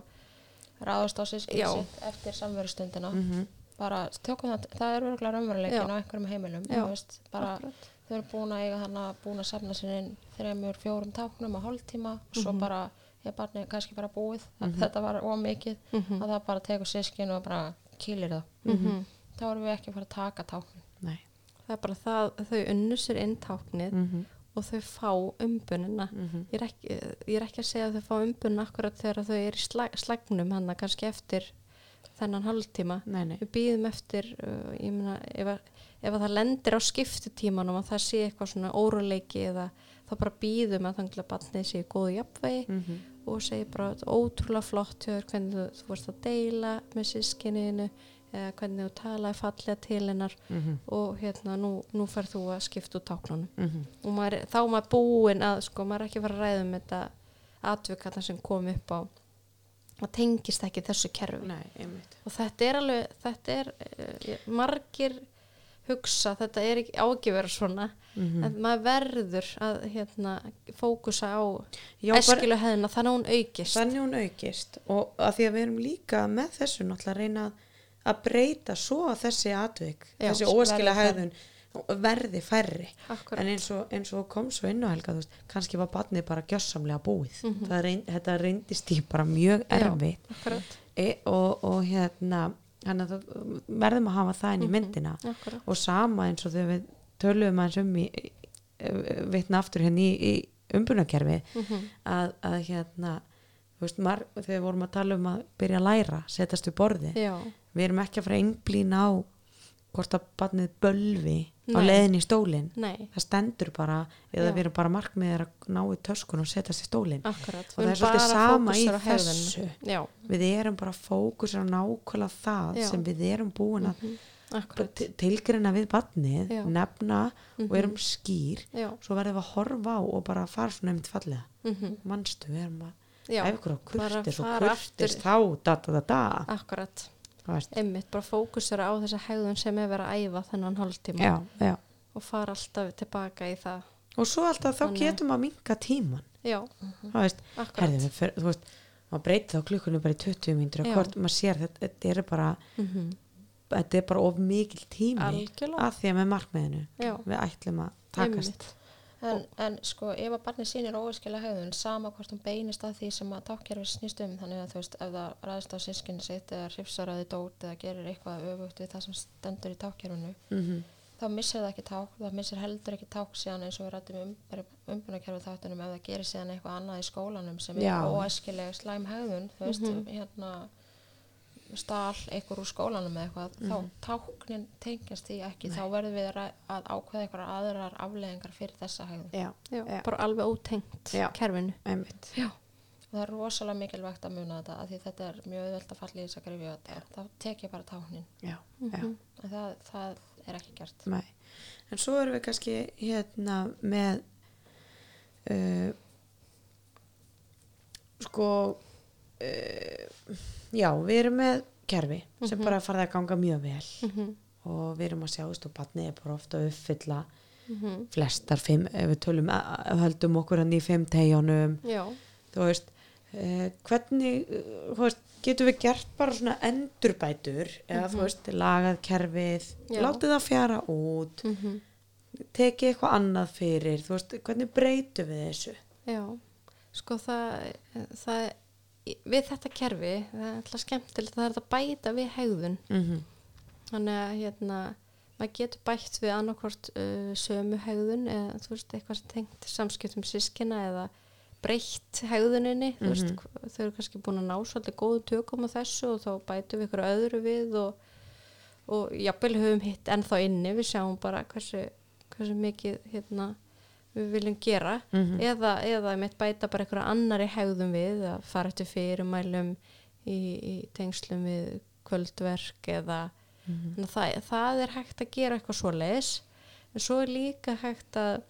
ráðast á sískinu Já. sitt eftir samverustundina. Mm bara tökum það, það er örgulega raunveruleikin á einhverjum heimilum. Veist, bara þau eru búin að eiga þannig að búin að safna sér inn þremur, fjórum táknum á hálftíma og svo Mhm. bara er barnið kannski bara búið. Að þetta var ómikið Mhm. að það bara tekur sískin og bara kýlir það. Mhm. þá erum við ekki að fara að taka táknin nei. Það er bara það þau unnu sér inn táknið mm og þau fá umbunina -hmm. ég er, ekki, ég er ekki að segja að þau fá umbunina akkurat þegar þau eru í slag, slagnum hann kannski eftir þennan nei, við býðum eftir uh, meina, ef, að, ef að það lendir á skiptutímanum að það sé eitthvað svona óruleiki eða þá bara býðum að þannig að barnið sé í góðu jafnvegi mm og segir bara "Þetta er ótrúlega flott hvernig þú, þú varst að deila með sískinniðinu eða hvernig þú talaði fallega til hennar -hmm. og hérna nú, nú fær þú að skipta út táknunum. Mm og maður, þá er maður búinn að sko maður er ekki að fara að ræða um þetta atvikarna sem kom upp á og tengist ekki þessu kerfi. Nei, og þetta er alveg þetta er uh, margir hugsa, þetta er ekki ágifur svona, mm en maður verður að hérna fókusa á æskilu hefðina þannig að hún aukist. Þannig hún aukist. Og að því að við erum líka með þessu náttúrulega að reyna að breyta svo að þessi atvik, Já, þessi færri. hegðun verði færri Akkurat. en eins og, eins og kom svo inn á helga veist, kannski var barnið bara gjössamlega búið Mhm. það reyn, þetta reyndist í bara mjög akkurat, e, og, og hérna að verðum að hafa það inn í Mhm. myndina akkurat og sama eins og þegar við töluðum aðeins um í, vitna aftur hérna í, í umbunakerfi mm að, að hérna veist, mar, þegar við vorum að tala um að byrja að læra, setjast við borði já, við erum ekki að fara einblína á hvort að barnið bölvi á Nei. leiðin í stólinn. Nei, það stendur bara, eða Já. við erum bara markmiðir að ná í töskun og setjast í stólinn. Og það er svolítið sama í á þessu. já, við erum bara fókusir á nákvæmlega það Já. sem við erum búin að mhm, bara akkurat. til- tilgreina við barnið Já. nefna og Mhm. erum skýr. Svo verðum við að horfa á og bara fara svona einmitt fallega mhm, mannstu, við erum að ef ykkur á kurtis og kurtis þá da da da da. Akkurat. Einmitt, bara fókusera á þessa hegðun sem er verið að æfa þennan hálftíma já, já. og fara alltaf tilbaka í það og svo alltaf þá Þannig- getum við að minka tíman já, veist, akkurat herði, við fer, þú veist maður breytir þá klukkunni bara í 20 mínútur Já. hvort maður sér þetta, þetta er bara mm þetta er bara of mikil tími algjörlega að því að með markmiðinu Já. við ætlum að takast Einmitt. En, en sko ef að barnið sýnir óæskilega hegðun sama hvort hún beinist að því sem að tákkerfi snýst um þannig að þú veist ef það ræðist á sískinni sitt eða hrifsar að þið dót eða gerir eitthvað öfugt við það sem stendur í tákkerfinu mm þá missir það ekki ták, það missir heldur ekki ták síðan eins og við rættum um umbunarkerfi þáttunum ef það gerir síðan eitthvað annað í skólanum sem Já. er óæskileg slæm hegðun þú veist, Mhm. hérna stál eitthvað úr skólanum eða eitthvað Mhm. þá táknin tengjast því ekki. Þá verðum við að, að ákveða eitthvað aðrar afleðingar fyrir þessa hegðun. Já, já, Já. bara alveg ótengt Já. kerfinu. það er rosalega mikilvægt að muna þetta af því þetta er mjög auðvelt að falla í þess að grifja þetta þá tek ég bara táknin. Já, Mhm. já, en það, það er ekki gert. Nei. En svo erum við kannski hérna með uh, sko uh, já, við erum með kerfi sem Mhm. bara farið að ganga mjög vel. Mhm, og við erum að sjá, þú veist, og barnið er bara ofta að uppfylla mhm. flestar fimm, ef við tölum höldum okkur hann í fimm tegjónum þú veist uh, hvernig, þú veist getum við gert bara svona endurbætur eða þú veist, lagað kerfið Já. látið það fjara út mhm, tekið eitthvað annað fyrir þú veist, hvernig breytum við þessu? Já. Sko það, það við þetta kerfi, það er alltaf skemmtilegt það er að bæta við hegðun. Mm -hmm. þannig að hérna maður getur bætt við annarkvort uh, sömu hegðun eða þú veist eitthvað sem tengt samskiptum sískina eða breytt hegðuninni. Þú veist, þau eru kannski búin að ná svolítið góðu tökum á þessu og þá bætum við ykkur öðru við og, og jafnvel höfum hitt ennþá inni. Við sjáum bara hversu, hversu mikið hérna, við viljum gera Mhm. eða, eða mitt bæta bara einhverja annari hegðum við að fara eftir fyrirmælum í, í tengslum við kvöldverk eða þannig að það, það er hægt að gera eitthvað svoleiðis. En svo er líka hægt að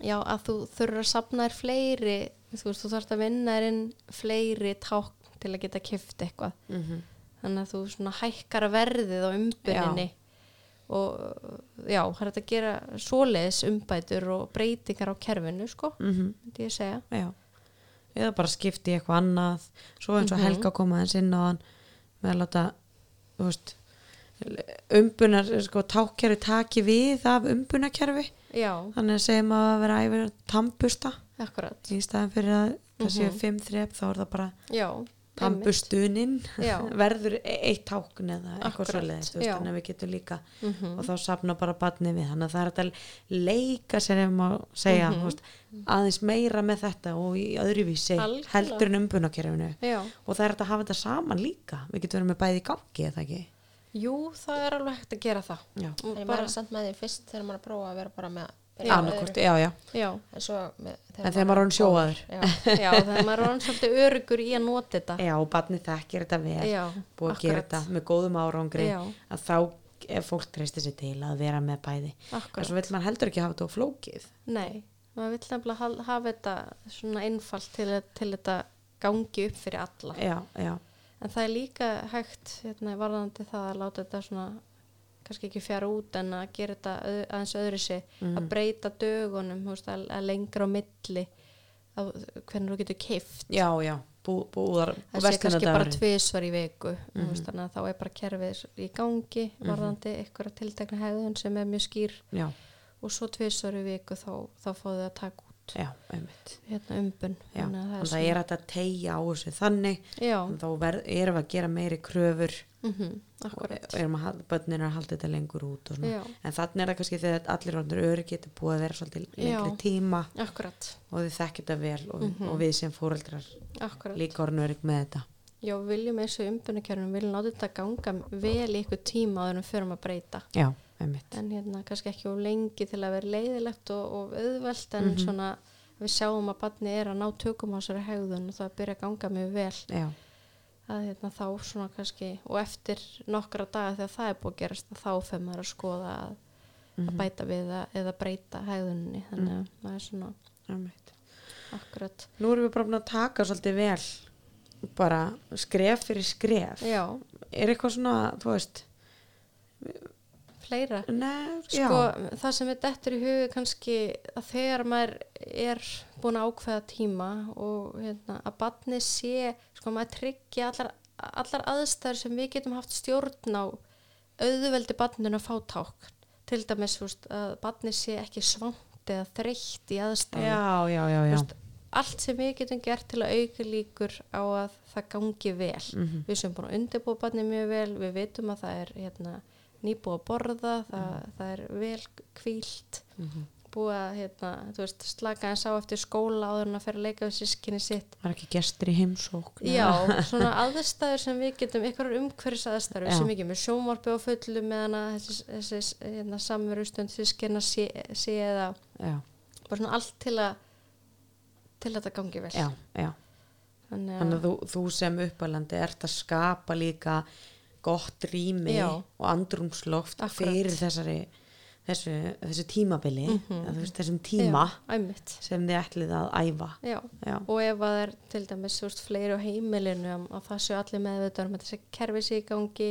já að þú þurfur að sapna þér fleiri þú þú þarfst að vinna þér inn fleiri tákn til að geta kift eitthvað. Mhm. þannig að þú svona hækkar verðið á umbyrninni og já, það er að gera svoleiðis umbætur og breytingar á kerfinu sko, Mhm. myndi ég segja. Já, eða bara skipti eitthvað annað. Svo eins og Mhm. Helga koma eins inn á hann með að láta veist umbunar, sko, tákkerfi taki við af umbunarkerfi. Já, þannig að segjum að vera að æfa tambusta akkurat. Í staðan fyrir að það séu Mhm. fimm þrep þá er það bara já, Já. verður e- eitt tákn eða eitthvað já. þannig að við getum líka Mhm. og þá sapna bara batni við þannig að það er að leika sér ef maður segja Mhm. þú veist, aðeins meira með þetta og í öðruvísi Algjörlega. heldur en umbunarkerfinu já, og það er að hafa þetta saman líka við getum verið með bæði í gangi eða ekki jú, það er alveg hægt að gera það já, Og En ég bara, maður er samt með því fyrst þegar maður að prófa að vera bara með. Annarkort, já, já já, En svo með, En þegar maður er orðinn sjóaður. Já, já, þegar maður er orðin svolítið örugur í að nota þetta. Já, og batni þekkir þetta vel. Já, búið að gera þetta með góðum árangri Já. að þá ef fólk treystir sér til að vera með bæði. En akkurat, svo vill maður heldur ekki hafa þetta á flókið. Nei maður vill nefnilega hafa þetta svona einfalt til, til þetta gangi upp fyrir alla. Já, já, en það er líka hægt hérna, varðandi það að láta þetta svona kannski ekki fjara út en að gera þetta öð, aðeins öðru sig Mhm. að breyta dögunum veist, að, að lengra á milli að, hvernig þú getur keift já, já bú, búðar það sé kannski bara tvisvar í viku mm Mhm. veist, að þá er bara kerfið í gangi varðandi einhverja tiltekna hegðun sem er mjög skýr. Já, og svo tvisvar í viku þá, þá fáðu það að taka út já, hérna umbun. Þannig að það, er að tegja á þessu þannig þá erum við að gera meiri kröfur mm og akkurat erum að börnin er að halda þetta lengur út og en þannig er það kannski þegar allir orðnir öryggi getur búið að vera svolítið lengri Já. tíma. akkurat, og þið þekkir þetta vel og, Mhm. og við sem fóreldrar líka orðin örygg með þetta. Já, viljum eins og umbunarkerfum við viljum láta þetta ganga vel ykkur tíma en við förum að breyta. Já, einmitt. En hérna kannski ekki of lengi til að vera leiðilegt og, og auðvelt en Mhm. svona við sjáum að barni er að ná tökum á þessari hegðun og það byrja að ganga mjög vel. Já, að hérna, þá svona kannski og eftir nokkra daga þegar það er búið að gerast þá fyrir maður að skoða að, að Mhm. bæta við að, eða breyta hegðunni þannig að það er svona einmitt. akkurat nú erum við bara búin að taka svolítið vel bara skref fyrir skref. Já, er eitthvað svona, þú veist fleira. Nei, sko, það sem er dettur í hugu kannski að þegar maður er búin að ákveða tíma og hérna, að barni sé sko maður tryggja allar, allar aðstæður sem við getum haft stjórn á auðveldi barninu að fá tákn til dæmis veist, að barni sé ekki svangt eða þreytt í aðstæðum. Já, já, já, já. Þú veist, allt sem við getum gert til að auka líkur á að það gangi vel. Mhm. við sem búin að undirbúa barni mjög vel við vitum að það er hérna, nýbúið að borða það, það er vel kvílt Mhm. búið að hérna, veist, slaka eins á eftir skóla áður en að fer að leika við sískinni sitt. Það er ekki gestur í heimsókn já, svona aðstæður sem við getum einhverjar umhverfis aðstæður sem ekki með sjónvarpi á fullu meðan að þessi, þessi hérna, samverustund sískinna sé, sé eða já, bara svona allt til að til að þetta gangi vel. Já, já. þannig þannig að þú, þú sem uppalandi ert að skapa líka gott rými Já. og andrumsloft Akkurat. fyrir þessari þessu, þessu tímabili eða, þú veist, þessum tíma já, sem þið ætlið að æfa. Já. og ef að það er til dæmis veist, fleiri á heimilinu að- að það séu allir meðvitað um að þessi kerfi sé í gangi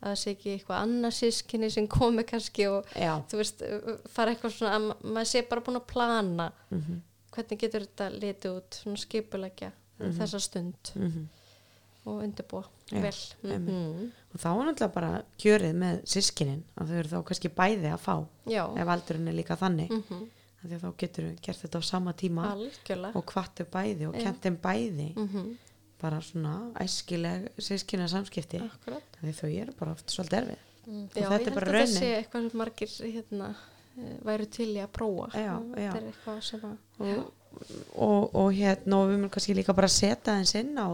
að það sé ekki eitthvað annað sískinni sem komi kannski og þú veist, fara eitthvað svona að ma- maður sé bara búin að plana. Mhm, hvernig getur þetta litið út svona skipulegja þessa stund? Mhm. Og undirbúa Já, vel. mm og þá er náttúrulega bara kjörið með sískinin að þau eru þá kannski bæði að fá já, ef aldurinn er líka þannig. Mm -hmm. því að þá getur við gert þetta á sama tíma algjörlega. og kvattu bæði og Já. kent þeim bæði. Mm bara svona æskileg sískina samskipti því þau eru bara oft svolítið erfið. Mm. Og Já, þetta ég er held bara að raunin. sé eitthvað sem margir hérna, eh, væru til í að prófa. Já, þetta er eitthvað sem að og, og, og hérna og við munum kannski líka bara setja eins inn á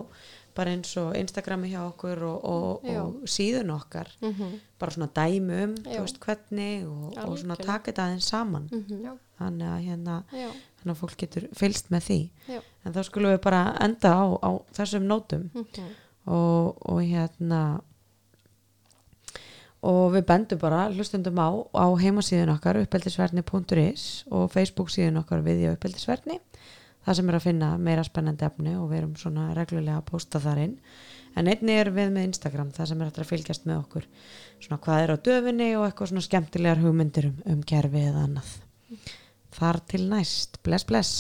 bara eins og Instagrami hjá okkur og, og, og síðun okkar Mhm. bara svona um þú veist, hvernig og, og svona taka þetta aðeins saman Mhm. Já. þannig að hérna þannig að fólk getur fylst með því já. en þá skulum við bara enda á, á þessum nótum Mhm. og, og hérna og við bendum bara hlustundum á á heimasíðun okkar uppeldisverni.is og Facebook síðun okkar við í uppeldisverni það sem er að finna meira spennandi efni og við erum svona reglulega að posta þar inn. En einni er við með Instagram það sem er hægt að fylgjast með okkur. Svona hvað er á döfinni og eitthvað svona skemmtilegar hugmyndir um, um kerfi eða annað. Þar til næst, bless bless